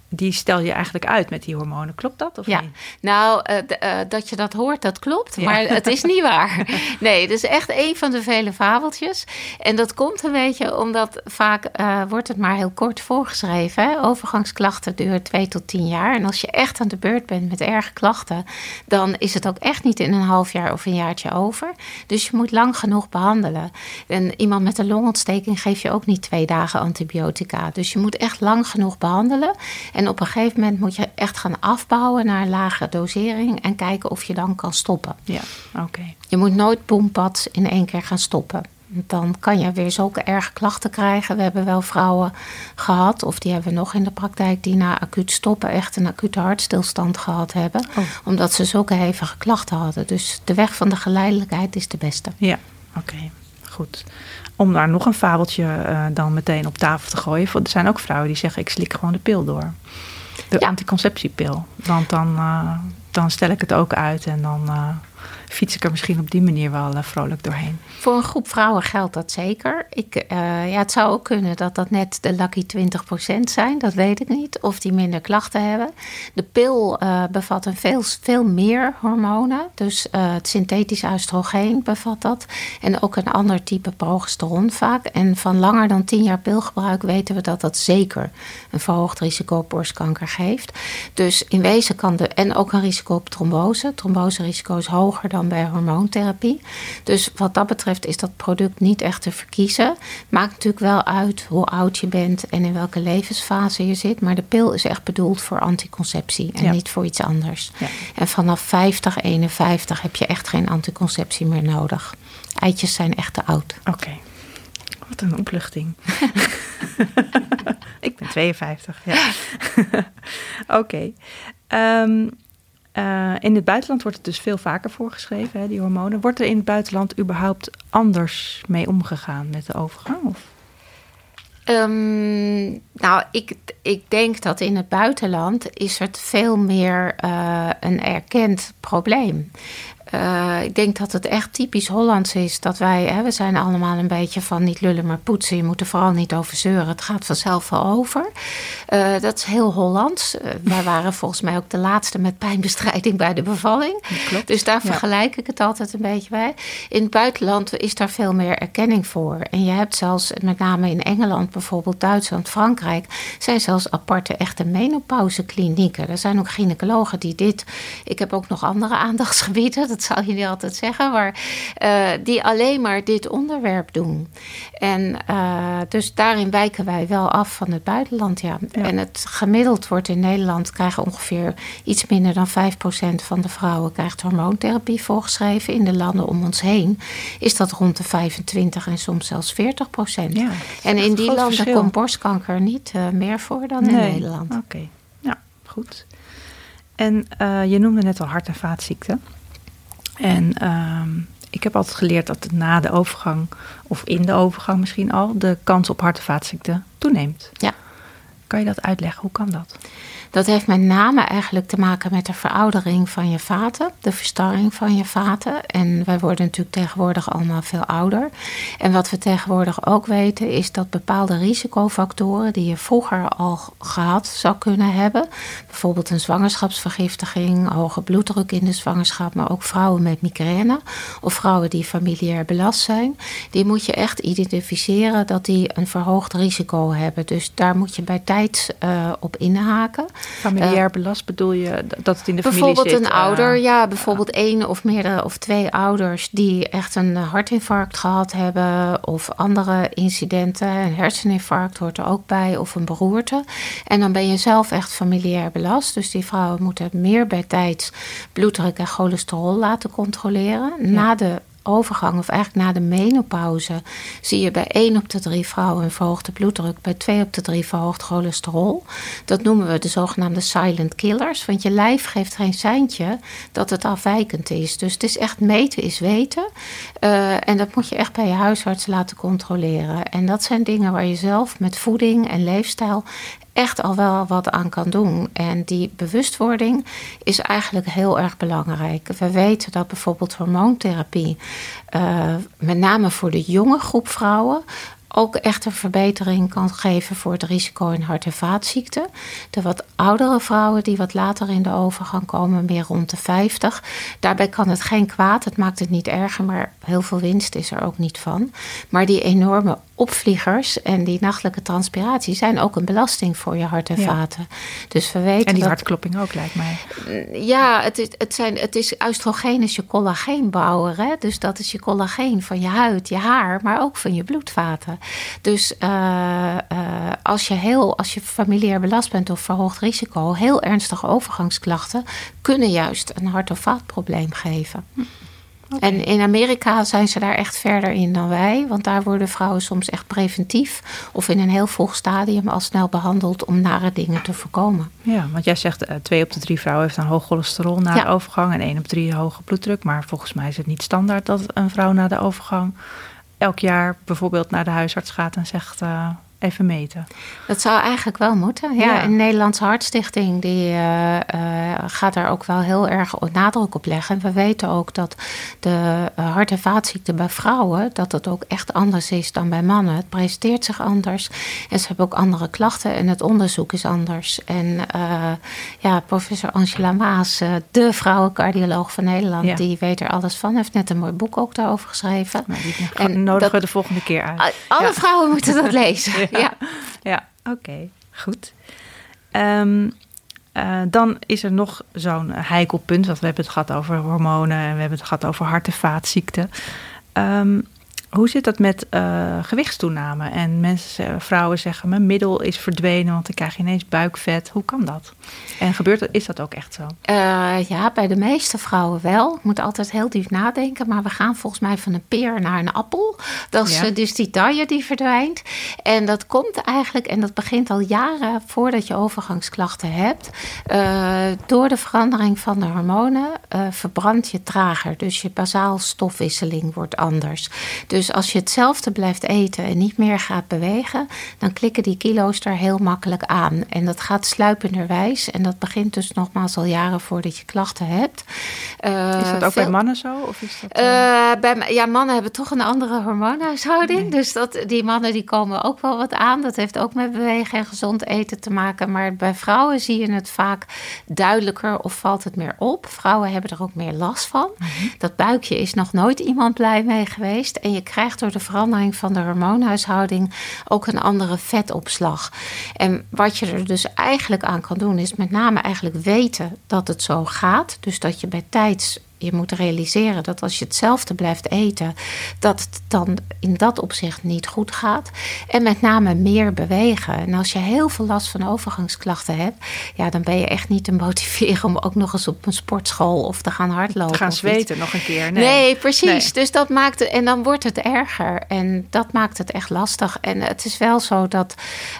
die stel je eigenlijk uit met die hormonen. Klopt dat of ja. niet? Nou, uh, dat je dat hoort, dat klopt. Maar het is niet waar. [laughs] Nee, het is echt een van de vele fabeltjes. En dat komt een beetje omdat vaak uh, wordt het maar heel kort voorgeschreven. Hè? Overgangsklachten duren twee tot tien jaar. En als je echt aan de beurt bent met erge klachten... dan is het ook echt niet in een half jaar of een jaartje over. Dus je moet lang genoeg behandelen. En iemand met een longontsteking geef je ook niet twee dagen antibiotica. Dus je moet echt lang genoeg behandelen... En op een gegeven moment moet je echt gaan afbouwen naar een lage dosering en kijken of je dan kan stoppen. Ja, oké. Je moet nooit boempads in één keer gaan stoppen. Dan kan je weer zulke erge klachten krijgen. We hebben wel vrouwen gehad, of die hebben we nog in de praktijk, die na acuut stoppen echt een acute hartstilstand gehad hebben. Oh. Omdat ze zulke hevige klachten hadden. Dus de weg van de geleidelijkheid is de beste. Ja, oké. Goed om daar nog een fabeltje uh, dan meteen op tafel te gooien. Er zijn ook vrouwen die zeggen: ik slik gewoon de pil door. De anticonceptiepil. Want dan, uh, dan stel ik het ook uit en dan uh, fiets ik er misschien op die manier wel uh, vrolijk doorheen. Voor een groep vrouwen geldt dat zeker. Ik, uh, ja, het zou ook kunnen dat dat net de lucky 20% zijn. Dat weet ik niet. Of die minder klachten hebben. De pil uh, bevat een veel, veel meer hormonen. Dus het synthetisch oestrogeen bevat dat. En ook een ander type progesteron vaak. En van langer dan 10 jaar pilgebruik weten we dat dat zeker een verhoogd risico op borstkanker geeft. Dus in wezen kan de. En ook een risico op trombose. Tromboserisico is hoger dan bij hormoontherapie. Dus wat dat betreft is dat product niet echt te verkiezen. Maakt natuurlijk wel uit hoe oud je bent en in welke levensfase je zit. Maar de pil is echt bedoeld voor anticonceptie en niet voor iets anders. Ja. En vanaf 50, 51 heb je echt geen anticonceptie meer nodig. Eitjes zijn echt te oud. Oké. Wat een opluchting. [laughs] ik ben 52, ja. [laughs] Oké. Ehm, eh, in het buitenland wordt het dus veel vaker voorgeschreven, hè, die hormonen. Wordt er in het buitenland überhaupt anders mee omgegaan met de overgang? Um, nou, ik, ik denk dat in het buitenland is het veel meer uh, een erkend probleem. Uh, ik denk dat het echt typisch Hollands is dat wij, hè, we zijn allemaal een beetje van niet lullen maar poetsen. Je moet er vooral niet over zeuren, het gaat vanzelf wel over. Uh, dat is heel Hollands. Uh, wij [laughs] waren volgens mij ook de laatste met pijnbestrijding bij de bevalling. Klopt. Dus daar vergelijk ik het altijd een beetje bij. In het buitenland is daar veel meer erkenning voor. En je hebt zelfs, met name in Engeland bijvoorbeeld, Duitsland, Frankrijk, zijn zelfs aparte echte menopauzeklinieken. Er zijn ook gynaecologen die dit. Ik heb ook nog andere [laughs] aandachtsgebieden dat zal je niet altijd zeggen, maar uh, die alleen maar dit onderwerp doen. En uh, dus daarin wijken wij wel af van het buitenland, ja. ja. En het gemiddeld wordt in Nederland krijgen ongeveer iets minder dan 5% van de vrouwen krijgt hormoontherapie voorgeschreven. In de landen om ons heen is dat rond de 25 en soms zelfs 40%. Ja, en in die landen verschil. komt borstkanker niet uh, meer voor dan nee. in Nederland. Oké, okay. ja, goed. En uh, je noemde net al hart- en vaatziekten. En uh, ik heb altijd geleerd dat na de overgang, of in de overgang misschien al, de kans op hart- en vaatziekten toeneemt. Ja. Kan je dat uitleggen? Hoe kan dat? Dat heeft met name eigenlijk te maken met de veroudering van je vaten, de verstarring van je vaten. En wij worden natuurlijk tegenwoordig allemaal veel ouder. En wat we tegenwoordig ook weten is dat bepaalde risicofactoren die je vroeger al gehad zou kunnen hebben, bijvoorbeeld een zwangerschapsvergiftiging, hoge bloeddruk in de zwangerschap, maar ook vrouwen met migraine of vrouwen die familiair belast zijn, die moet je echt identificeren dat die een verhoogd risico hebben. Dus daar moet je bij tijd uh, op inhaken. Familiair uh, belast bedoel je dat het in de bijvoorbeeld familie zit? een ouder, ja, bijvoorbeeld één of meerdere of twee ouders die echt een hartinfarct gehad hebben of andere incidenten. Een herseninfarct hoort er ook bij of een beroerte. En dan ben je zelf echt familiair belast. Dus die vrouwen moeten meer bij tijd bloeddruk en cholesterol laten controleren. Ja. Na de overgang, of eigenlijk na de menopauze, zie je bij 1 op de 3 vrouwen een verhoogde bloeddruk, bij 2 op de 3 verhoogd cholesterol. Dat noemen we de zogenaamde silent killers, want je lijf geeft geen seintje dat het afwijkend is. Dus het is echt meten is weten. Uh, en dat moet je echt bij je huisarts laten controleren. En dat zijn dingen waar je zelf met voeding en leefstijl echt al wel wat aan kan doen. En die bewustwording is eigenlijk heel erg belangrijk. We weten dat bijvoorbeeld hormoontherapie, uh, met name voor de jonge groep vrouwen, ook echt een verbetering kan geven voor het risico in hart- en vaatziekten. De wat oudere vrouwen die wat later in de overgang komen, meer rond de 50. Daarbij kan het geen kwaad, het maakt het niet erger, maar heel veel winst is er ook niet van. Maar die enorme opvliegers en die nachtelijke transpiratie zijn ook een belasting voor je hart en vaten. Ja. Dus we weten en die dat, hartklopping ook, lijkt mij. Ja, het is, het zijn, het is oestrogeen is je collageenbouwer. Hè? Dus dat is je collageen van je huid, je haar, maar ook van je bloedvaten. Dus uh, uh, als je heel, als je familiair belast bent of verhoogd risico, heel ernstige overgangsklachten kunnen juist een hart- of vaatprobleem geven. Okay. En in Amerika zijn ze daar echt verder in dan wij. Want daar worden vrouwen soms echt preventief of in een heel vroeg stadium al snel behandeld om nare dingen te voorkomen. Ja, want jij zegt uh, twee op de drie vrouwen heeft een hoog cholesterol na ja. de overgang en één op drie hoge bloeddruk. Maar volgens mij is het niet standaard dat een vrouw na de overgang elk jaar bijvoorbeeld naar de huisarts gaat en zegt. Uh, even meten. Dat zou eigenlijk wel moeten. Ja, ja. Een Nederlandse Hartstichting die uh, uh, gaat daar ook wel heel erg nadruk op leggen. En we weten ook dat de uh, hart- en vaatziekten bij vrouwen, dat dat ook echt anders is dan bij mannen. Het presenteert zich anders en ze hebben ook andere klachten en het onderzoek is anders. En ja, professor Angela Maas, de vrouwencardioloog van Nederland, ja. die weet er alles van. Heeft net een mooi boek ook daarover geschreven. Nou, die en nodigen we de volgende keer uit. Alle ja. vrouwen moeten dat [laughs] lezen. Ja, ja. [laughs] oké, okay, goed. Um, uh, dan is er nog zo'n heikel punt, want we hebben het gehad over hormonen en we hebben het gehad over hart- en vaatziekten. Um, hoe zit dat met uh, gewichtstoename? En mensen, vrouwen zeggen, mijn middel is verdwenen, want dan krijg ineens buikvet. Hoe kan dat? En gebeurt dat, is dat ook echt zo? Uh, ja, bij de meeste vrouwen wel. Ik moet altijd heel diep nadenken, maar we gaan volgens mij van een peer naar een appel. Dat is dus die taille die verdwijnt. En dat komt eigenlijk, en dat begint al jaren voordat je overgangsklachten hebt, uh, door de verandering van de hormonen verbrand je trager. Dus je basaal stofwisseling wordt anders. Dus als je hetzelfde blijft eten en niet meer gaat bewegen, dan klikken die kilo's er heel makkelijk aan. En dat gaat sluipenderwijs. En dat begint dus nogmaals al jaren voordat je klachten hebt. Uh, is dat ook bij mannen zo? Of is dat, uh... bij, ja, mannen hebben toch een andere hormoonhuishouding. Dus dat, die mannen die komen ook wel wat aan. Dat heeft ook met bewegen en gezond eten te maken. Maar bij vrouwen zie je het vaak duidelijker of valt het meer op. Vrouwen hebben er ook meer last van. Mhm. Dat buikje is nog nooit iemand blij mee geweest. En je krijgt door de verandering van de hormoonhuishouding ook een andere vetopslag. En wat je er dus eigenlijk aan kan doen, is met name eigenlijk weten dat het zo gaat. Dus dat je bij tijds je moet realiseren dat als je hetzelfde blijft eten, dat het dan in dat opzicht niet goed gaat. En met name meer bewegen. En als je heel veel last van overgangsklachten hebt, ja, dan ben je echt niet te motiveren om ook nog eens op een sportschool of te gaan hardlopen. Te gaan zweten nog een keer. Nee, nee precies. Dus dat maakt het, en dan wordt het erger. En dat maakt het echt lastig. En het is wel zo dat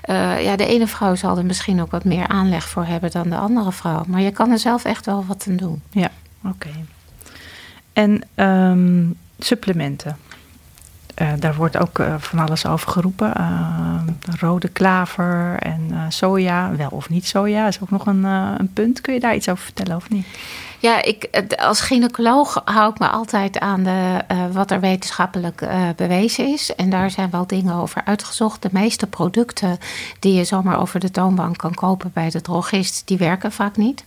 uh, ja, de ene vrouw zal er misschien ook wat meer aanleg voor hebben dan de andere vrouw. Maar je kan er zelf echt wel wat aan doen. Ja, oké. En um, supplementen. Uh, daar wordt ook uh, van alles over geroepen. Uh, rode klaver en soja, wel of niet soja, is ook nog een, een punt. Kun je daar iets over vertellen of niet? Ja, ik, als gynaecoloog hou ik me altijd aan de, uh, wat er wetenschappelijk uh, bewezen is. En daar zijn wel dingen over uitgezocht. De meeste producten die je zomaar over de toonbank kan kopen bij de drogist, die werken vaak niet.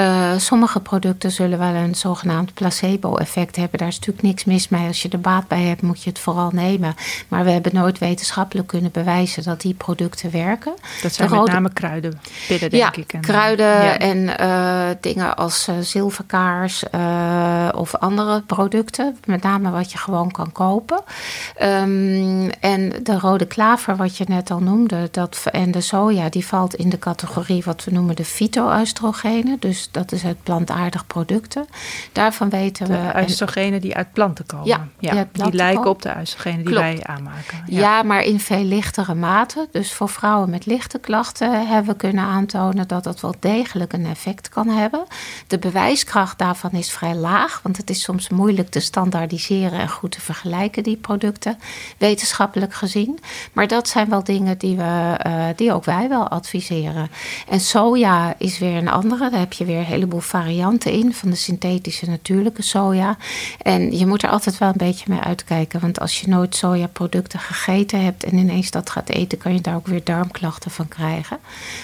Uh, sommige producten zullen wel een zogenaamd placebo-effect hebben. Daar is natuurlijk niks mis mee. Als je er baat bij hebt, moet je het vooral nemen. Maar we hebben nooit wetenschappelijk kunnen bewijzen dat die producten werken. Dat zijn met name kruiden, pillen, denk ik. En, kruiden ja. en dingen als zilver zilverkaars uh, of andere producten. Met name wat je gewoon kan kopen. Um, en de rode klaver, wat je net al noemde, dat, en de soja, die valt in de categorie wat we noemen de fytoöstrogenen. Dus dat is het plantaardig producten. Daarvan weten de we. Oestrogenen die uit planten komen. Ja, ja die, die lijken op de oestrogenen die wij aanmaken. Ja. ja. maar in veel lichtere mate. Dus voor vrouwen met lichte klachten hebben we kunnen aantonen dat dat wel degelijk een effect kan hebben. De bewijs prijskracht daarvan is vrij laag, want het is soms moeilijk te standaardiseren en goed te vergelijken, die producten, wetenschappelijk gezien. Maar dat zijn wel dingen die, we, uh, die ook wij wel adviseren. En soja is weer een andere, daar heb je weer een heleboel varianten in van de synthetische natuurlijke soja. En je moet er altijd wel een beetje mee uitkijken, want als je nooit sojaproducten gegeten hebt en ineens dat gaat eten, kan je daar ook weer darmklachten van krijgen.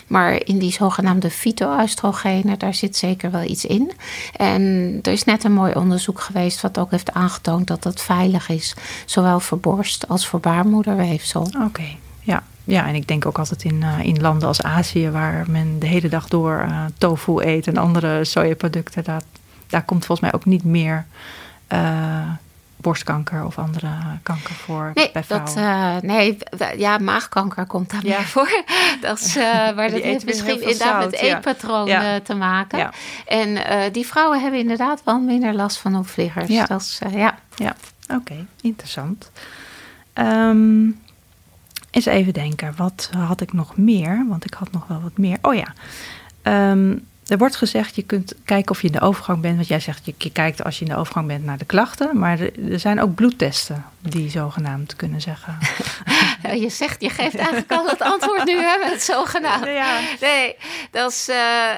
Maar in die zogenaamde fytoöstrogenen, daar zit zeker wel iets in. En er is net een mooi onderzoek geweest wat ook heeft aangetoond dat dat veilig is, zowel voor borst als voor baarmoederweefsel. Oké, ja. Ja, en ik denk ook altijd in, uh, in landen als Azië, waar men de hele dag door uh, tofu eet en andere sojaproducten, dat, daar komt volgens mij ook niet meer uh, borstkanker of andere kanker voor nee, bij vrouwen? Dat, uh, nee, ja, maagkanker komt daar ja. meer voor. [laughs] Dat is, [laughs] uh, maar dat heeft misschien inderdaad met eetpatroon ja. uh, te maken. Ja. En die vrouwen hebben inderdaad wel minder last van opvliegers. Ja, dat is, ja. ja. oké, okay, interessant. Um, eens even denken, wat had ik nog meer? Want ik had nog wel wat meer. Oh ja, um, er wordt gezegd, je kunt kijken of je in de overgang bent. Want jij zegt, je, je kijkt als je in de overgang bent naar de klachten. Maar er, er zijn ook bloedtesten die zogenaamd kunnen zeggen. [laughs] je zegt, je geeft eigenlijk al het antwoord nu, hè, met het zogenaamd. Ja. Nee, dat, is, uh,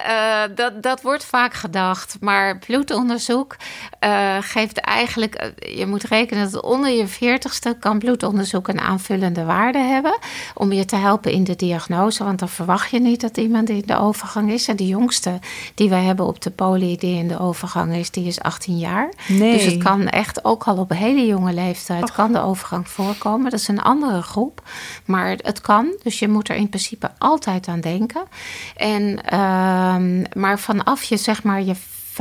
uh, dat, dat wordt vaak gedacht. Maar bloedonderzoek uh, geeft eigenlijk... je moet rekenen dat onder je veertigste... kan bloedonderzoek een aanvullende waarde hebben... om je te helpen in de diagnose. Want dan verwacht je niet dat iemand in de overgang is. En de jongste die wij hebben op de poli die in de overgang is... die is 18 jaar. Nee. Dus het kan echt ook al op een hele jonge leeftijd kan de overgang voorkomen. Dat is een andere groep, maar het kan. Dus je moet er in principe altijd aan denken. En, uh, maar vanaf je zeg maar je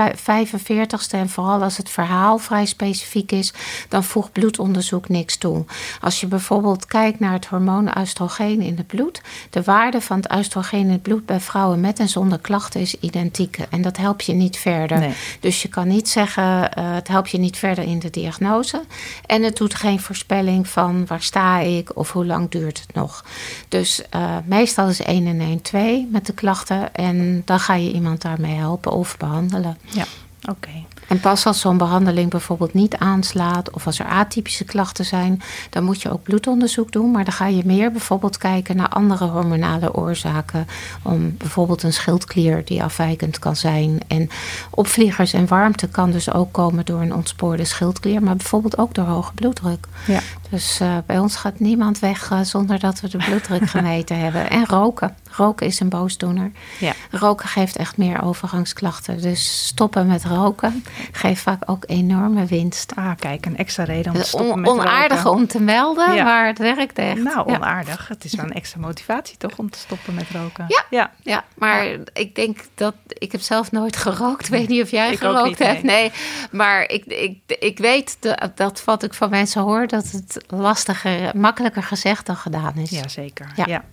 45ste en vooral als het verhaal vrij specifiek is, dan voegt bloedonderzoek niks toe. Als je bijvoorbeeld kijkt naar het hormoon oestrogeen in het bloed, de waarde van het oestrogeen in het bloed bij vrouwen met en zonder klachten is identiek. En dat helpt je niet verder. Dus je kan niet zeggen, uh, het helpt je niet verder in de diagnose. En het doet geen voorspelling van waar sta ik of hoe lang duurt het nog. Dus uh, meestal is 1 en 1 2 met de klachten. En dan ga je iemand daarmee helpen of behandelen. Ja, oké. En pas als zo'n behandeling bijvoorbeeld niet aanslaat of als er atypische klachten zijn, dan moet je ook bloedonderzoek doen. Maar dan ga je meer bijvoorbeeld kijken naar andere hormonale oorzaken. Om bijvoorbeeld een schildklier die afwijkend kan zijn. En opvliegers en warmte kan dus ook komen door een ontspoorde schildklier, maar bijvoorbeeld ook door hoge bloeddruk. Ja. Dus uh, bij ons gaat niemand weg uh, zonder dat we de bloeddruk [laughs] gemeten hebben. En roken. Roken is een boosdoener. Ja. Roken geeft echt meer overgangsklachten. Dus stoppen met roken geeft vaak ook enorme winst. Ah, kijk, een extra reden om te stoppen on, met onaardig roken. om te melden, ja. maar het werkt echt. Nou, onaardig. Het is wel een extra motivatie toch om te stoppen met roken. Ja, ja. ja maar ik denk dat... Ik heb zelf nooit gerookt. Ik weet niet of jij ik gerookt niet, hebt. Nee. nee. maar ik, ik, ik weet dat, dat wat ik van mensen hoor... dat het lastiger, makkelijker gezegd dan gedaan is. Jazeker, ja. ja, ja.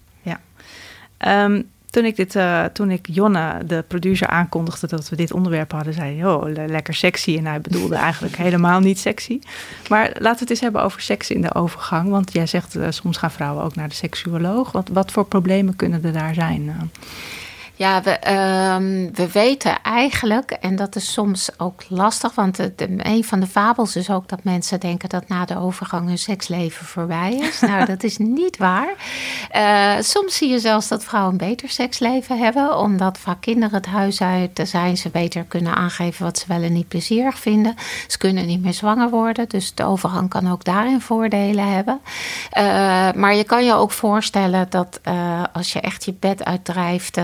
Um, toen ik, dit, uh, toen ik Jonne, de producer, aankondigde dat we dit onderwerp hadden, zei hij, oh, lekker sexy. En hij bedoelde [laughs] eigenlijk helemaal niet sexy. Maar laten we het eens hebben over seks in de overgang. Want jij zegt, uh, soms gaan vrouwen ook naar de seksuoloog. Wat, wat voor problemen kunnen er daar zijn? Ja, we, um, we weten eigenlijk, en dat is soms ook lastig, want de, de, een van de fabels is ook dat mensen denken dat na de overgang hun seksleven voorbij is. nou, [laughs] dat is niet waar. Uh, soms zie je zelfs dat vrouwen een beter seksleven hebben, omdat vaak kinderen het huis uit zijn, ze beter kunnen aangeven wat ze wel en niet plezierig vinden. Ze kunnen niet meer zwanger worden, dus de overgang kan ook daarin voordelen hebben. Uh, maar je kan je ook voorstellen dat uh, als je echt je bed uitdrijft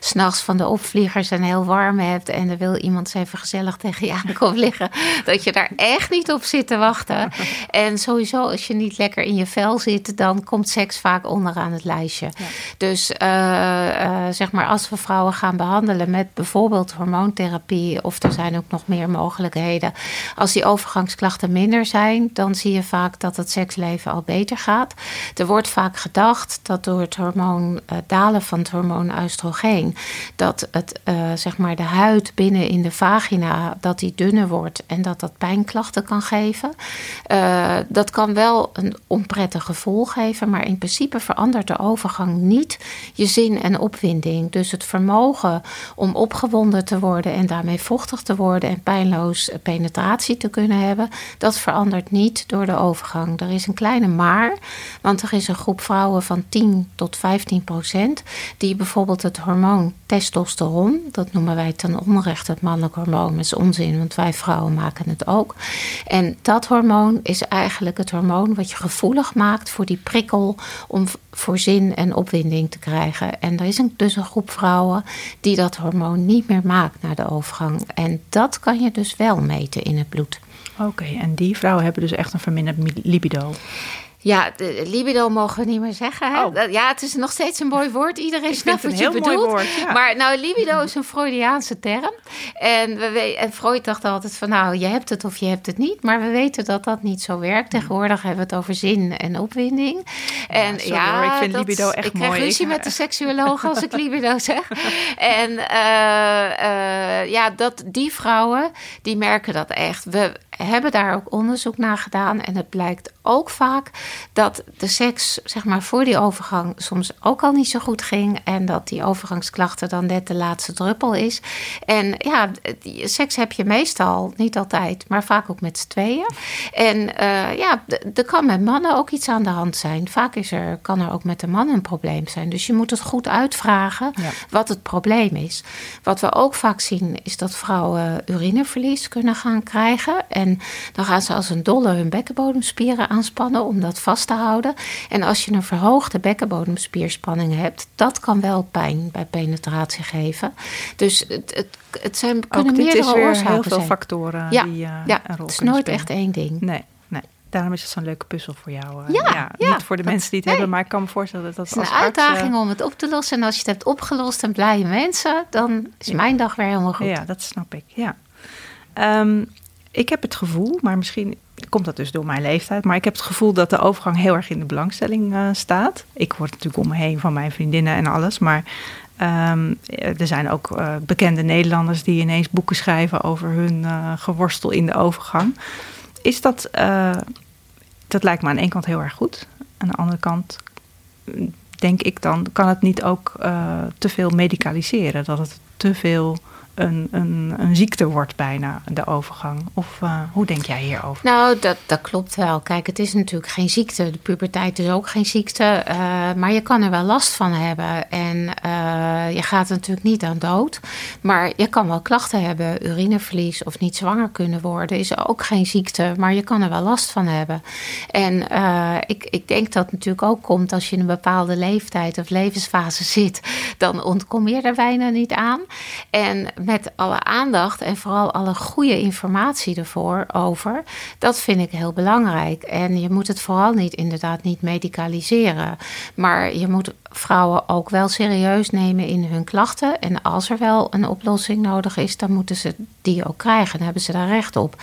s'nachts van de opvliegers en heel warm hebt. En er wil iemand eens even gezellig tegen je aankomen [laughs] liggen. Dat je daar echt niet op zit te wachten. [laughs] En sowieso, als je niet lekker in je vel zit, dan komt seks vaak onderaan het lijstje. Ja. Dus uh, uh, zeg maar, als we vrouwen gaan behandelen met bijvoorbeeld hormoontherapie, of er zijn ook nog meer mogelijkheden. Als die overgangsklachten minder zijn, dan zie je vaak dat het seksleven al beter gaat. Er wordt vaak gedacht dat door het hormoon uh, dalen van het hormoon oestrogeen dat het, uh, zeg maar de huid binnen in de vagina dat die dunner wordt en dat dat pijnklachten kan geven. Uh, dat kan wel een onprettig gevoel geven, maar in principe verandert de overgang niet je zin en opwinding. Dus het vermogen om opgewonden te worden en daarmee vochtig te worden en pijnloos penetratie te kunnen hebben, dat verandert niet door de overgang. Er is een kleine maar, want er is een groep vrouwen van 10 tot 15 procent die bijvoorbeeld het hormoon testosteron. Dat noemen wij ten onrechte het mannelijk hormoon. Dat is onzin, want wij vrouwen maken het ook. En dat hormoon is eigenlijk het hormoon wat je gevoelig maakt voor die prikkel om voor zin en opwinding te krijgen. En er is een, dus een groep vrouwen die dat hormoon niet meer maakt na de overgang. En dat kan je dus wel meten in het bloed. Oké, en die vrouwen hebben dus echt een verminderd libido. Ja, de libido mogen we niet meer zeggen. Hè? Oh. Ja, het is nog steeds een mooi woord. Iedereen snapt wat je bedoelt. Woord, ja. Maar nou, libido is een Freudiaanse term. En, we, en Freud dacht altijd van nou, je hebt het of je hebt het niet. Maar we weten dat dat niet zo werkt. Tegenwoordig hebben we het over zin en opwinding. En ja, ja ik vind dat, libido echt ik mooi. Ik krijg ruzie met de seksuoloog als ik [laughs] libido zeg. En uh, uh, ja, dat, die vrouwen, die merken dat echt. We hebben daar ook onderzoek naar gedaan. En het blijkt ook vaak dat de seks, zeg maar, voor die overgang soms ook al niet zo goed ging. En dat die overgangsklachten dan net de laatste druppel is. En ja, seks heb je meestal, niet altijd, maar vaak ook met z'n tweeën. En uh, ja, er kan met mannen ook iets aan de hand zijn. Vaak is er, kan er ook met de man een probleem zijn. Dus je moet het goed uitvragen ja. wat het probleem is. Wat we ook vaak zien, is dat vrouwen urineverlies kunnen gaan krijgen. En dan gaan ze als een dolle hun bekkenbodemspieren aanspannen om dat vast te houden. En als je een verhoogde bekkenbodemspierspanning hebt, dat kan wel pijn bij penetratie geven. Dus het, het, het zijn, kunnen Ook meerdere is weer oorzaken heel veel zijn. factoren ja, die uh, ja, een rol Het is nooit spelen. echt één ding. Nee, nee. Daarom is het zo'n leuke puzzel voor jou. Uh, ja, ja, Niet voor de mensen die het hebben, maar ik kan me voorstellen dat dat Het is een uitdaging om het op te lossen. En als je het hebt opgelost en blije mensen, dan is mijn dag weer helemaal goed. Ja, dat snap ik. Ja. Um, ik heb het gevoel, maar misschien komt dat dus door mijn leeftijd, maar ik heb het gevoel dat de overgang heel erg in de belangstelling uh, staat. Ik word natuurlijk om me heen van mijn vriendinnen en alles, maar um, er zijn ook uh, bekende Nederlanders die ineens boeken schrijven over hun uh, geworstel in de overgang. Is dat, dat lijkt me aan één kant heel erg goed. Aan de andere kant denk ik dan, kan het niet ook te veel medicaliseren, dat het te veel een, een, een ziekte wordt bijna, de overgang. Of uh, hoe denk jij hierover? Nou, dat, dat klopt wel. Kijk, het is natuurlijk geen ziekte. De puberteit is ook geen ziekte. Uh, maar je kan er wel last van hebben. En uh, je gaat natuurlijk niet aan dood. Maar je kan wel klachten hebben. Urineverlies of niet zwanger kunnen worden is ook geen ziekte. Maar je kan er wel last van hebben. En ik, ik denk dat het natuurlijk ook komt als je in een bepaalde leeftijd of levensfase zit. Dan ontkom je er bijna niet aan. En met alle aandacht en vooral alle goede informatie ervoor over. Dat vind ik heel belangrijk. En je moet het vooral niet inderdaad niet medicaliseren. Maar je moet vrouwen ook wel serieus nemen in hun klachten. En als er wel een oplossing nodig is, dan moeten ze die ook krijgen. Dan hebben ze daar recht op.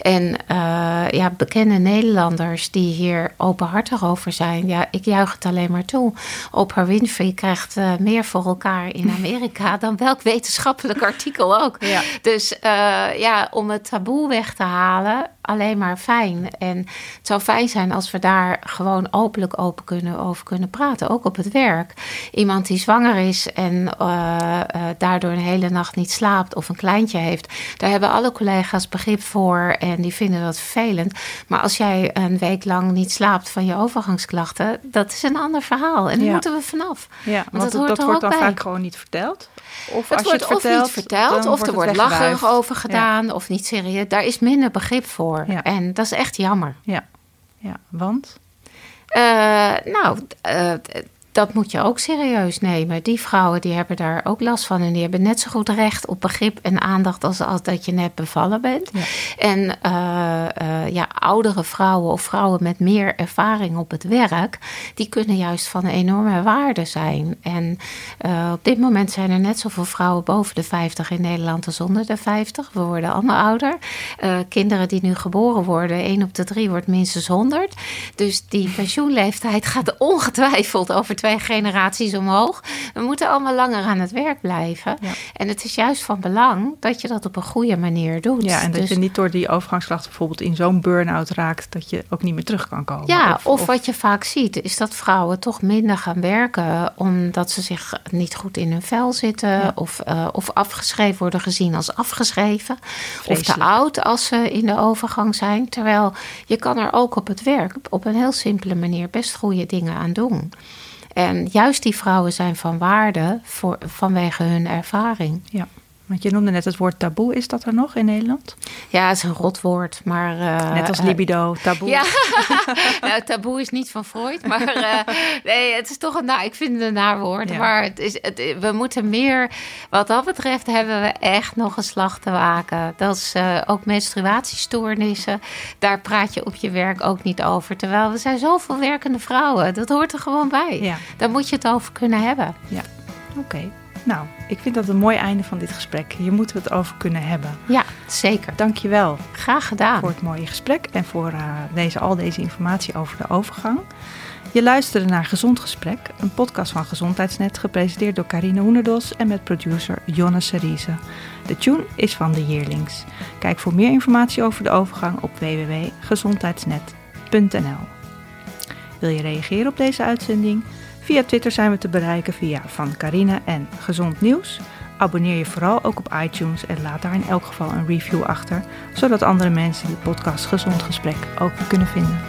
En uh, ja, bekende Nederlanders die hier openhartig over zijn, ja, ik juich het alleen maar toe. Oprah Winfrey krijgt uh, meer voor elkaar in [laughs] Amerika dan welk wetenschappelijk artikel ook. Ja. Dus uh, ja, om het taboe weg te halen, alleen maar fijn. En het zou fijn zijn als we daar gewoon openlijk open kunnen, over kunnen praten, ook op het werk. Iemand die zwanger is en uh, uh, daardoor een hele nacht niet slaapt of een kleintje heeft, daar hebben alle collega's begrip voor en die vinden dat vervelend. Maar als jij een week lang niet slaapt van je overgangsklachten, dat is een ander verhaal. En daar moeten we vanaf. Ja, want, dat, hoort, dat wordt dan vaak gewoon niet verteld. Of het als wordt je het vertelt, of niet verteld, of er wordt lacherig over gedaan, of niet serieus. Daar is minder begrip voor. Ja. En dat is echt jammer. Ja, ja. want? Uh, nou, uh, dat moet je ook serieus nemen. Die vrouwen die hebben daar ook last van. En die hebben net zo goed recht op begrip en aandacht als, als dat je net bevallen bent. Ja. En uh, uh, ja, oudere vrouwen of vrouwen met meer ervaring op het werk, die kunnen juist van enorme waarde zijn. En uh, op dit moment zijn er net zoveel vrouwen boven de 50 in Nederland als onder de 50. We worden allemaal ouder. kinderen die nu geboren worden, 1 op de 3 wordt minstens 100. Dus die pensioenleeftijd gaat ongetwijfeld over twee generaties omhoog. We moeten allemaal langer aan het werk blijven. En het is juist van belang dat je dat op een goede manier doet. Ja, en dat dus je niet door die overgangsklachten bijvoorbeeld in zo'n burn-out raakt dat je ook niet meer terug kan komen. Ja, of, of, wat je vaak ziet, is dat vrouwen toch minder gaan werken omdat ze zich niet goed in hun vel zitten of, uh, of afgeschreven worden gezien als afgeschreven. Of te oud als ze in de overgang zijn. Terwijl je kan er ook op het werk op een heel simpele manier best goede dingen aan doen. En juist die vrouwen zijn van waarde voor, vanwege hun ervaring. Ja. Want je noemde net het woord taboe. Is dat er nog in Nederland? Ja, het is een rotwoord. Maar, uh, net als libido, taboe. Ja, [laughs] nou, taboe is niet van Freud. Maar uh, nee, het is toch een... Nou, ik vind het een naar woord. Ja. Maar het is, het, we moeten meer... Wat dat betreft hebben we echt nog een slag te waken. Dat is uh, ook menstruatiestoornissen. Daar praat je op je werk ook niet over. Terwijl we zijn zoveel werkende vrouwen. Dat hoort er gewoon bij. Ja. Daar moet je het over kunnen hebben. Ja, oké. Okay. Nou, ik vind dat een mooi einde van dit gesprek. Hier moeten we het over kunnen hebben. Ja, zeker. Dankjewel. Graag gedaan. Voor het mooie gesprek en voor uh, deze, al deze informatie over de overgang. Je luisterde naar Gezond Gesprek, een podcast van Gezondheidsnet, gepresenteerd door Carine Hoenderdos en met producer Jonne Serize. De tune is van de Yearlings. Kijk voor meer informatie over de overgang op www.gezondheidsnet.nl. Wil je reageren op deze uitzending? Via Twitter zijn we te bereiken via Van Carina en Gezond Nieuws. Abonneer je vooral ook op iTunes en laat daar in elk geval een review achter, zodat andere mensen die podcast Gezond Gesprek ook kunnen vinden.